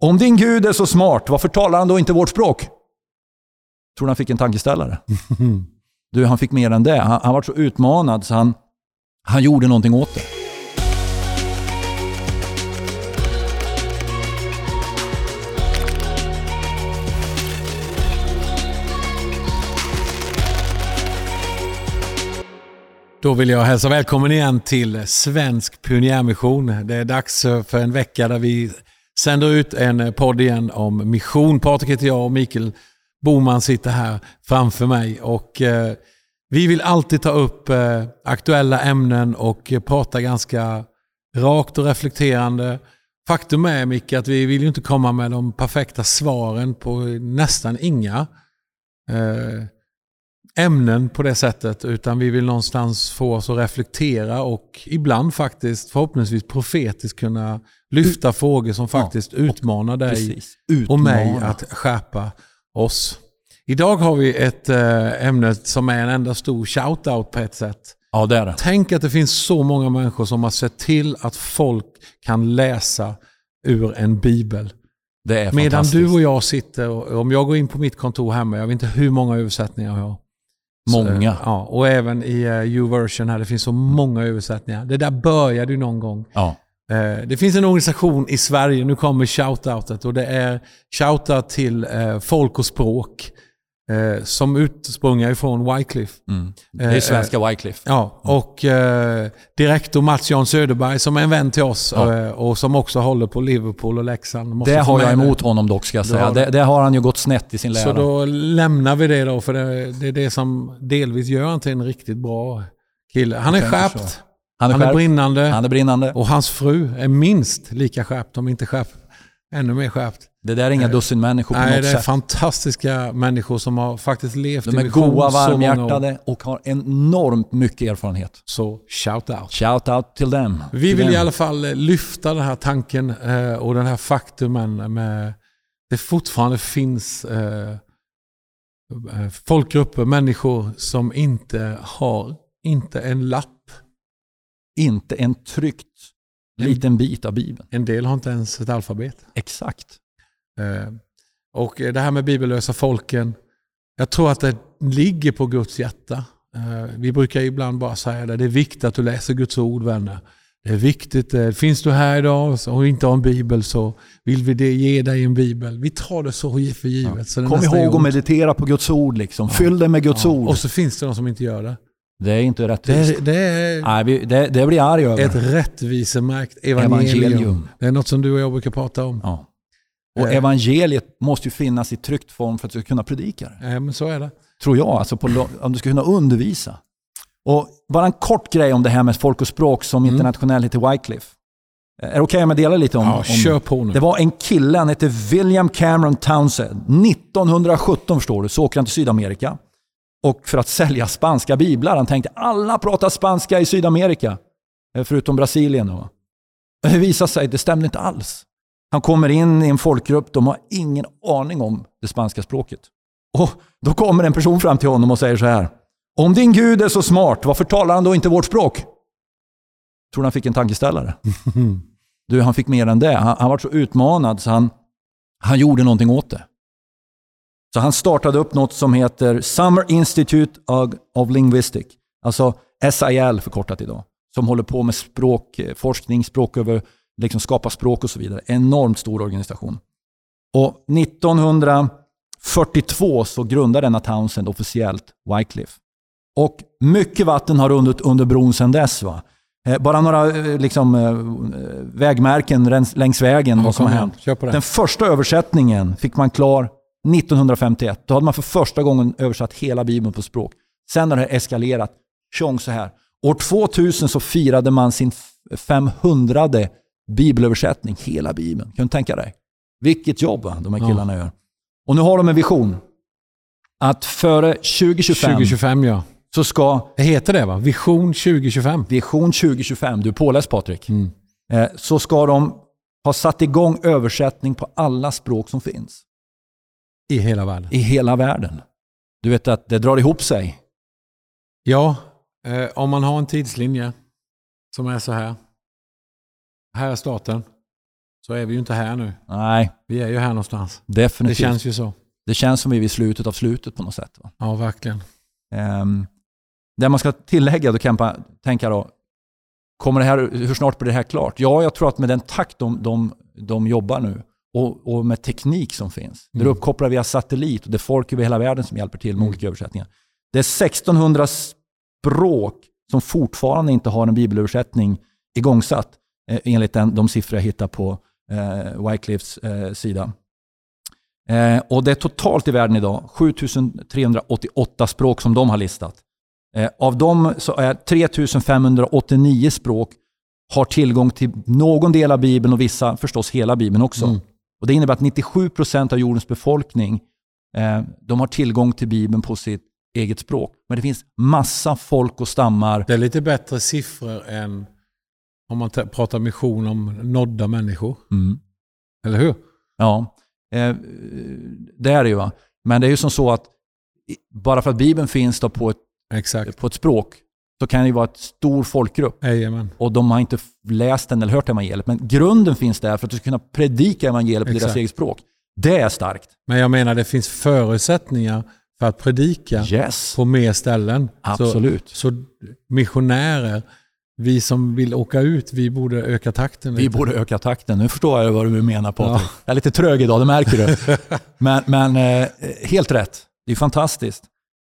Om din Gud är så smart, varför talar han då inte vårt språk? Tror du han fick en tankeställare? Du, han fick mer än det. Han, han var så utmanad så han, han gjorde någonting åt det. Då vill jag hälsa välkommen igen till Svensk Pionjärmission. Det är dags för en vecka där vi sänder ut en podd igen om mission. Patrik heter jag och Mikael Boman sitter här framför mig. Och, eh, vi vill alltid ta upp eh, aktuella ämnen och eh, prata ganska rakt och reflekterande. Faktum är Micke att vi vill ju inte komma med de perfekta svaren på nästan inga eh, ämnen på det sättet. Utan vi vill någonstans få oss att reflektera och ibland faktiskt förhoppningsvis profetiskt kunna lyfta frågor som faktiskt Ja, utmanar dig Precis. och mig Utmana. att skärpa oss. Idag har vi ett eh, ämne som är en enda stor shout-out på ett sätt. Ja, det är det. Tänk att det finns så många människor som har sett till att folk kan läsa ur en bibel. Medan du och jag sitter, och om jag går in på mitt kontor hemma, jag vet inte hur många översättningar jag har. Många. Så, ja, och även i uh, U-version här, det finns så många översättningar. Det där började ju någon gång. Ja. Eh, Det finns en organisation i Sverige, nu kommer shoutoutet och det är shoutout till eh, folk och språk eh, som utsprungar ifrån Wycliffe. Mm. Det Eh, är svenska Wycliffe. Ja, och eh, direktor Mats Jan Söderberg som är en vän till oss Ja. eh, och som också håller på Liverpool och Leksand. Måste Det har jag det. emot honom dock ska jag säga. har Det, det har han ju gått snett i sin Så lära. då lämnar vi det då, för det, det är det som delvis gör han till en riktigt bra kille. Han är skärpt, så. han är, han är brinnande han är brinnande. och hans fru är minst lika skärpt, om inte skärpt, ännu mer skärpt. Det där är inga dussin människor på Nej, något det är sätt. fantastiska människor som har faktiskt levt De i är vision goa, varmhjärtade och har enormt mycket erfarenhet. Så shout out. Shout out till dem. Vi Till vill dem. i alla fall eh, lyfta den här tanken eh, och den här faktumen med det fortfarande finns eh, eh, folkgrupper, människor som inte har, inte en lapp. Inte en tryckt liten bit av Bibeln. En del har inte ens ett alfabet. Exakt. Eh, och eh, det här med bibellösa folken, jag tror att det ligger på Guds hjärta. Eh, Vi brukar ibland bara säga det, det är viktigt att du läser Guds ord vänner. Det är viktigt, eh, finns du här idag och inte har en bibel så vill vi ge dig en bibel. Vi tar det så för givet. Så det Kom ihåg att meditera på Guds ord. Liksom. Fyll det med Guds Ja. ord. Och så finns det de som inte gör det. Det är inte Det rättvist. är, det är Nej, vi, det, det blir jag arg över. ett rättvisemärkt evangelium. Evangelium. Det är något som du och jag brukar prata om. Ja. Och Eh. evangeliet måste ju finnas i tryckt form för att du ska kunna predika det. Eh, men så är det. Tror jag, alltså på, om du ska kunna undervisa. Och bara en kort grej om det här med folk och språk som Mm. internationell heter Wycliffe. Eh, Är det okej om jag delar lite om, Ja, om kör på nu. Det var en kille, han hette William Cameron Townsend. 1917 förstår du, så åker han till Sydamerika. Och för att sälja spanska biblar. Han tänkte alla pratar spanska i Sydamerika. Eh, Förutom Brasilien då. Det visade sig, det stämde inte alls. Han kommer in i en folkgrupp, de har ingen aning om det spanska språket. Och då kommer en person fram till honom och säger så här. Om din Gud är så smart, varför talar han då inte vårt språk? Tror du han fick en tankeställare? Du, han fick mer än det. Han, han var så utmanad så han, han gjorde någonting åt det. Så han startade upp något som heter Summer Institute of, of Linguistic. Alltså SIL förkortat idag. Som håller på med språkforskning, språk över, liksom skapa språk och så vidare. Enormt stor organisation. Och 1942 så grundade denna Townsend officiellt Wycliffe. Och mycket vatten har runnit under bron sedan dess. Va? Eh, Bara några eh, liksom, eh, vägmärken längs- vägen, vad som har hänt. Den första översättningen fick man klar 1951. Då hade man för första gången översatt hela Bibeln på språk. Sen har det eskalerat. Tjong så här. År 2000 så firade man sin 500 bibelöversättning, hela Bibeln. Kan du tänka dig? Vilket jobb de här Ja. killarna gör. Och nu har de en vision. Att före 2025 2025 ja. så ska Det heter det va? Vision 2025. Vision 2025, du är påläst Patrik, Mm. eh, så ska de ha satt igång översättning på alla språk som finns I hela världen. i hela världen. Du vet att det drar ihop sig. Ja, eh, om man har en tidslinje som är så här. Här är starten. så är vi ju inte här nu. Nej, Vi är ju här någonstans. definitivt. Det känns ju så. det känns som vi är vid slutet av slutet på något sätt. Va? Ja, verkligen. Um, det man ska tillägga, då kan man tänka då, kommer det här, hur snart blir det här klart? Ja, jag tror att med den takt de, de, de jobbar nu och, och med teknik som finns, där Mm. uppkopplar via satellit och det är folk över hela världen som hjälper till med Mm. olika översättningar. Det är 1600 språk som fortfarande inte har en bibelöversättning igångsatt eh, enligt den, de siffror jag hittar på eh, Wyclifs eh, sida. Eh, och det är totalt i världen idag 7388 språk som de har listat. Eh, av dem så är 3589 språk har tillgång till någon del av Bibeln och vissa förstås hela Bibeln också. Mm. Och Det innebär att 97 procent av jordens befolkning eh, de har tillgång till Bibeln på sitt eget språk. Men det finns massa folk och stammar. Det är lite bättre siffror än om man pratar mission om nådda människor. Mm. Eller hur? Ja, eh, det är det ju. Va? Men det är ju som så att bara för att Bibeln finns då på, ett, Exakt. på ett språk så kan det ju vara ett stor folkgrupp Jajamän. och de har inte läst den eller hört evangeliet. Men grunden finns där för att du ska kunna predika evangeliet på deras Exakt. eget språk. Det är starkt. Men jag menar det finns förutsättningar för att predika Yes, på mer ställen. absolut. Så, så missionärer, vi som vill åka ut, vi borde öka takten Vi lite. borde öka takten. Nu förstår jag vad du menar Patrik. Ja. Jag är lite trög idag, det märker du. men men eh, helt rätt. Det är fantastiskt.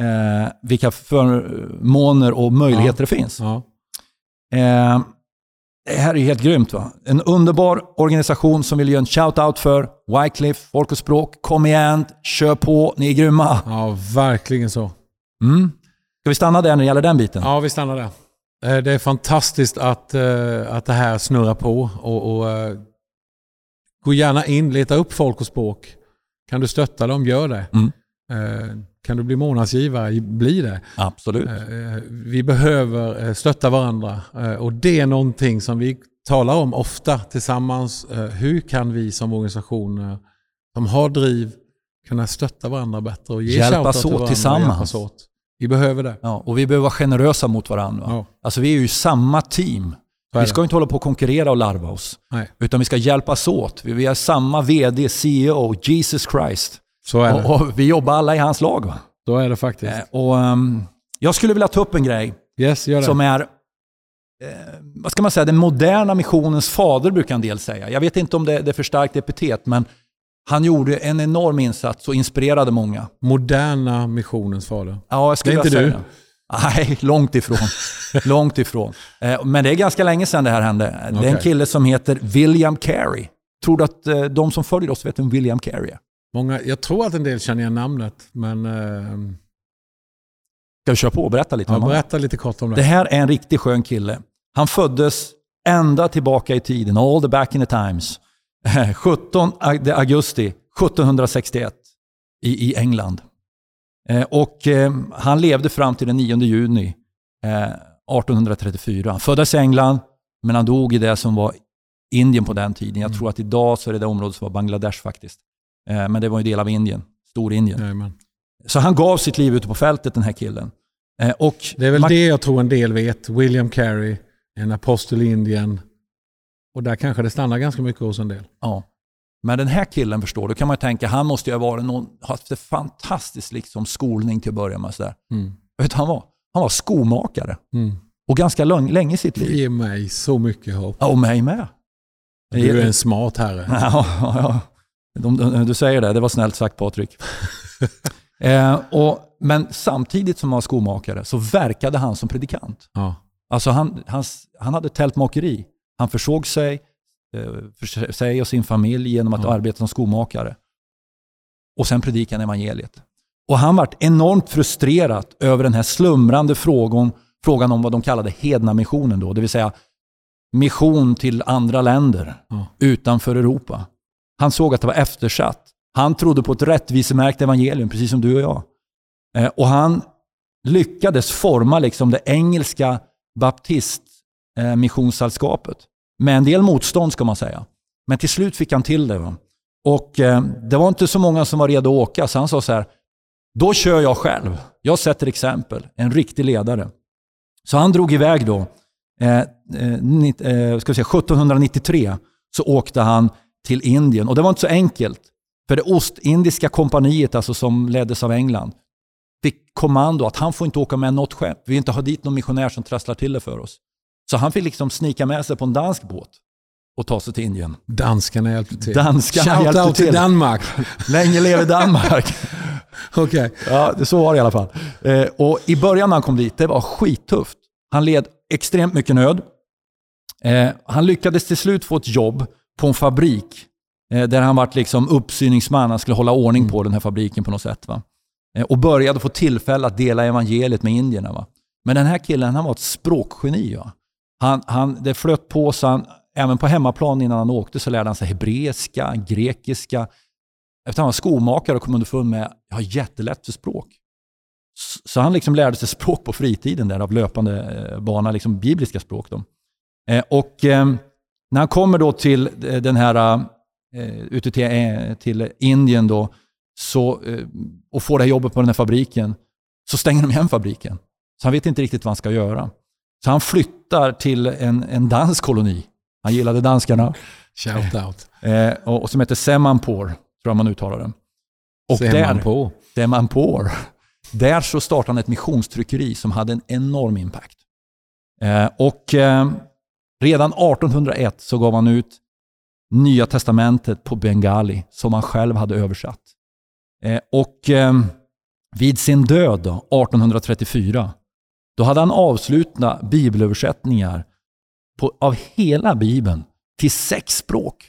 Eh, vilka förmåner och möjligheter det finns. Eh, det här är ju helt grymt. Va? En underbar organisation som vill göra en shout-out för Wycliffe, Folk och Språk. Kom igen, kör på, ni är grymma. ja, verkligen så. Mm. Ska vi stanna där när det gäller den biten? Ja, vi stannar där. Eh, Det är fantastiskt att, eh, att det här snurrar på. Och, och, eh, gå gärna in, leta upp folk och språk. Kan du stötta dem, gör det. Mm. Eh, Kan du bli månadsgivare, bli det. Absolut. Eh, Vi behöver eh, stötta varandra Eh, och det är någonting som vi talar om ofta tillsammans. Eh, Hur kan vi som organisationer som har driv kunna stötta varandra bättre och ge Hjälpas shoutout till åt varandra tillsammans. hjälpas åt. Vi behöver det. Ja, och vi behöver vara generösa mot varandra. Ja, Alltså vi är ju samma team. Vi ska inte hålla på och konkurrera och larva oss. Nej, Utan vi ska hjälpas åt. Vi är samma VD, CEO, Jesus Christ. Så är det. Och, och vi jobbar alla i hans lag. Va? Så är det faktiskt. Eh, och, ehm, jag skulle vilja ta upp en grej Yes, som är, eh, vad ska man säga, den moderna missionens fader brukar en del säga. Jag vet inte om det, det är för starkt epitet, men han gjorde en enorm insats och inspirerade många. Moderna missionens fader. Ja, jag skulle Det är inte säga det. Nej, långt ifrån. långt ifrån. Eh, Men det är ganska länge sedan det här hände. Det är en kille som heter William Carey. Tror du att eh, de som följer oss vet vem William Carey är? Många, jag tror att en del känner igen namnet, men eh, Ska vi köra på och berätta lite ja, om berätta lite kort om det. Det här är en riktigt skön kille. Han föddes ända tillbaka i tiden, all the back in the times. 17 ag- augusti 1761 i, i England. Eh, och eh, han levde fram till den 9 juni eh, 1834. Han föddes i England, men han dog i det som var Indien på den tiden. Jag Mm. tror att idag så är det det området som var Bangladesh faktiskt. Eh, men det var ju del av Indien, Storindien. Jajamän. Så han gav sitt liv ute på fältet den här killen. Eh, och Det är väl det jag tror en del vet. William Carey, en apostel i Indien. Och där kanske det stannar ganska mycket hos en del. Ja. Men den här killen förstår du, kan man tänka, han måste ju ha varit någon, haft en fantastisk liksom, skolning till att börja med. Sådär. Mm. Vet han, var, han var skomakare Mm. och ganska lång, länge i sitt liv. Ge mig så mycket hopp. Ja, och mig med. Du är en smart herre. Ja, ja, ja. De, du säger det, det var snällt sagt Patrik. eh, och, men samtidigt som han var skomakare så verkade han som predikant. Ja. Alltså han, han, han hade tältmakeri. Han försåg sig, eh, för sig och sin familj genom att Ja. arbeta som skomakare. Och sen predikade han evangeliet. Och han vart enormt frustrerad över den här slumrande frågan, frågan om vad de kallade hednamissionen då, det vill säga mission till andra länder Ja. utanför Europa. Han såg att det var eftersatt. Han trodde på ett rättvisemärkt evangelium, precis som du och jag. Eh, och han lyckades forma liksom det engelska baptistmissionssällskapet. Med en del motstånd ska man säga. Men till slut fick han till det. Va? Och eh, det var inte så många som var redo att åka, så han sa så här, då kör jag själv. Jag sätter exempel. En riktig ledare. Så han drog iväg då. Eh, eh, eh ska vi säga, 1793 så åkte han till Indien. Och det var inte så enkelt. För det Ostindiska kompaniet, alltså som leddes av England, fick kommando att han får inte åka med något skepp. Vi vill inte ha dit någon missionär som trasslar till det för oss. Så han fick liksom snika med sig på en dansk båt och ta sig till Indien. Danskarna hjälpte till. Danskarna Shout hjälpte out till till. Danmark. Länge leve Danmark! Okej. Ja, det, så var det i alla fall. Eh, och I början när han kom dit, det var skittufft. Han led extremt mycket nöd. Eh, han lyckades till slut få ett jobb på en fabrik eh, där han var liksom uppsyningsman. Han skulle hålla ordning på den här fabriken på något sätt. Va? Eh, och började få tillfälle att dela evangeliet med indierna. Va? Men den här killen han var ett språkgeni. Va? Han, han, det flöt på så han, även på hemmaplan innan han åkte så lärde han sig hebreiska, grekiska. Efter han var skomakare och kom underfund med att jag har jättelätt för språk. Så han liksom lärde sig språk på fritiden där av löpande eh, bana, liksom bibliska språk. Då. Och eh, när han kommer då till eh, den här, eh, ute till, eh, till Indien då, så, och får det här jobbet på den här fabriken, så stänger de igen fabriken. Så han vet inte riktigt vad han ska göra. Så han flyttar till en, en dansk koloni. Han gillade danskarna. Shout out. Eh, och, och som heter Semanpor, tror jag man uttalar den. Och Ser där. Semanpor, där så startade han ett missionstryckeri som hade en enorm impact. Eh, och eh, redan 1801 så gav han ut Nya Testamentet på bengali som han själv hade översatt. Eh, och eh, vid sin död då, 1834, då hade han avslutat bibelöversättningar på, av hela bibeln till sex språk.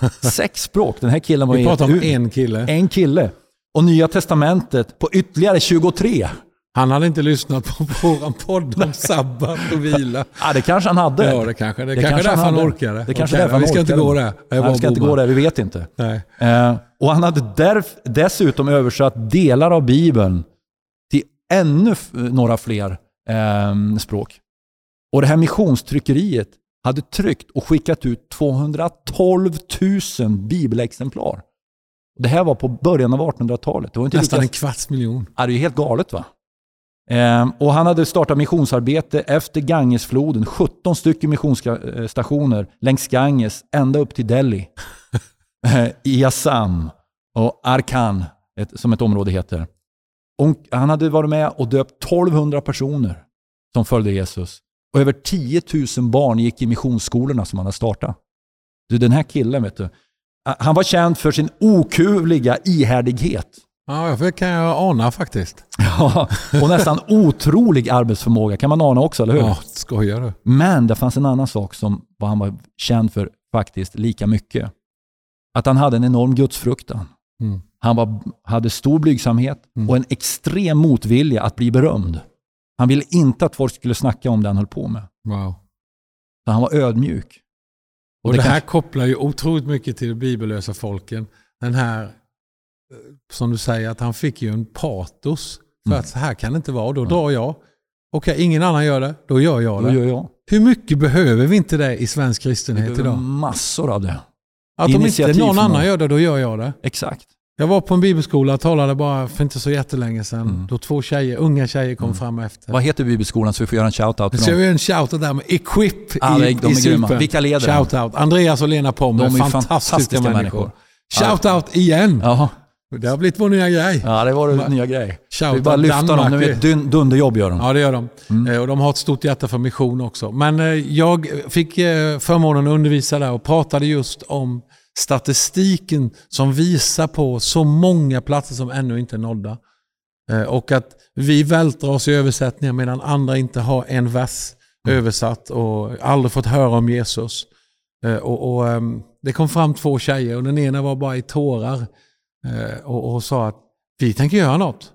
Sex språk. Den här killen var Vi pratar om en kille. en kille. Och Nya Testamentet på ytterligare 23. Han hade inte lyssnat på våran podd om sabbat och vila. Ja, det kanske han hade. Ja, det kanske. Det, Det kanske är kanske därför han han orkade. Det kanske Okej, därför han Vi ska inte orkade. gå där. Nej, vi ska inte gå där, vi vet inte. Nej. Eh, och han hade därf- dessutom översatt delar av Bibeln till ännu några fler eh, språk. Och det här missionstryckeriet hade tryckt och skickat ut 212 000 bibelexemplar. Det här var på början av 1800-talet. Det var inte Nästan lika en kvarts miljon. Ja, det är ju helt galet va? Ehm, och han hade startat missionsarbete efter Gangesfloden. 17 stycken missionsstationer längs Ganges ända upp till Delhi. Eh, I Assam och Arkan, ett, som ett område heter. Och han hade varit med och döpt 1200 personer som följde Jesus. Och över 10 000 barn gick i missionsskolorna som han hade startat. Du, den här killen, vet du. Han var känd för sin okuvliga ihärdighet. Ja, det kan jag ana faktiskt. Ja, och nästan otrolig arbetsförmåga kan man ana också, eller hur? Ja, skojar du? Men det fanns en annan sak som vad han var känd för faktiskt lika mycket. Att han hade en enorm gudsfruktan. Mm. Han var, hade stor blygsamhet Mm. och en extrem motvilja att bli berömd. Han ville inte att folk skulle snacka om det han höll på med. Wow. Så han var ödmjuk. Och det, det här kanske- kopplar ju otroligt mycket till de bibellösa folken. Den här, eh, som du säger, att han fick ju en patos. För Mm. att så här kan det inte vara. Då drar jag. Okej, ingen annan gör det. Då gör jag Då det. gör jag. Hur mycket behöver vi inte det i svensk Vi kristenhet idag? massor av det. Att om inte någon annan gör det, då gör jag det. Exakt. Jag var på en bibelskola och talade bara för inte så jättelänge sedan. Mm. Då två tjejer, unga tjejer kom fram efter. Vad heter bibelskolan så vi får göra en shout-out till dem? vi göra en shoutout där med Equip Ja, i, de är i grymma. Vilka leder? Shoutout. Andreas och Lena Pommer, De är fantastiska, fantastiska människor. människor. Shoutout igen. Jaha. Det har blivit vår nya grej. Ja, det var Ma- nya grej. Vi bara lyfta Danmark. dem. Nu vet, dun, dunderjobb gör de. Ja, det gör de. Mm. Eh, Och de har ett stort hjärta för mission också. Men eh, jag fick eh, förmånen att undervisa där och pratade just om statistiken som visar på så många platser som ännu inte är nådda. Och att vi vältrar oss i översättningar medan andra inte har en vers Mm. översatt och aldrig fått höra om Jesus. Och, och, ehm, det kom fram två tjejer och den ena var bara i tårar och, och sa att vi tänker göra något.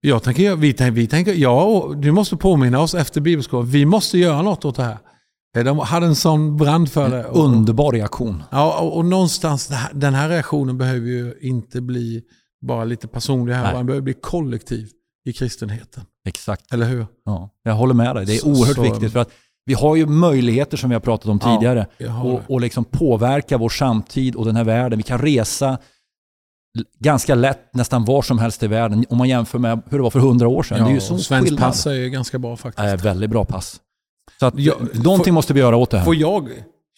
Jag tänker, vi, tänker, vi tänker, ja, och du måste påminna oss efter bibelskolan. Vi måste göra något åt det här. Eh, De hade en sån brand för det. Och, underbar reaktion. ja, och, och någonstans, den här reaktionen behöver ju inte bli bara lite personlig här, den behöver bli kollektiv i kristenheten. Exakt. Eller hur? Ja, jag håller med dig. Det är Så- oerhört så- viktigt. för att Vi har ju möjligheter som vi har pratat om Ja, tidigare. har och, och liksom påverka vår samtid och den här världen. Vi kan resa ganska lätt nästan var som helst i världen om man jämför med hur det var för hundra år sedan. det är ju så och svensk skillnad. pass är ju ganska bra faktiskt. Äh, väldigt bra pass. Så att, Ja, någonting måste vi göra åt det här. Får jag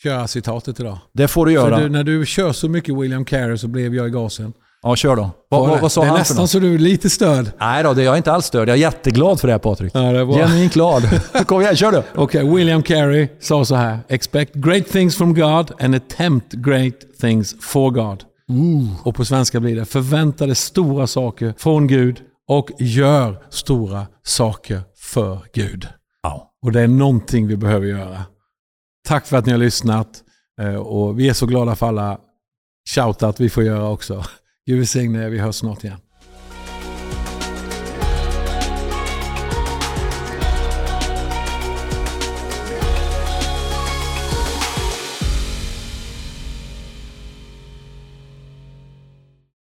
köra citatet idag. Det får du göra. Du, när du kör så mycket William Carey så blev jag i gasen. Ja, kör då. Vad, vad, vad sa det är han nästan så du är lite störd. Nej då, det, jag är inte alls störd. Jag är jätteglad för det här Patrik. Ja, det är bra. Genuint glad. Kom igen, kör du. Okej, William Carey sa så här. Expect great things from God and attempt great things for God. Och på svenska blir det förvänta dig stora saker från Gud och gör stora saker för Gud. Ja. Och det är någonting vi behöver göra. Tack för att ni har lyssnat. Eh, Och vi är så glada för alla shoutout vi får göra också. Gud välsigne er, vi hörs snart igen.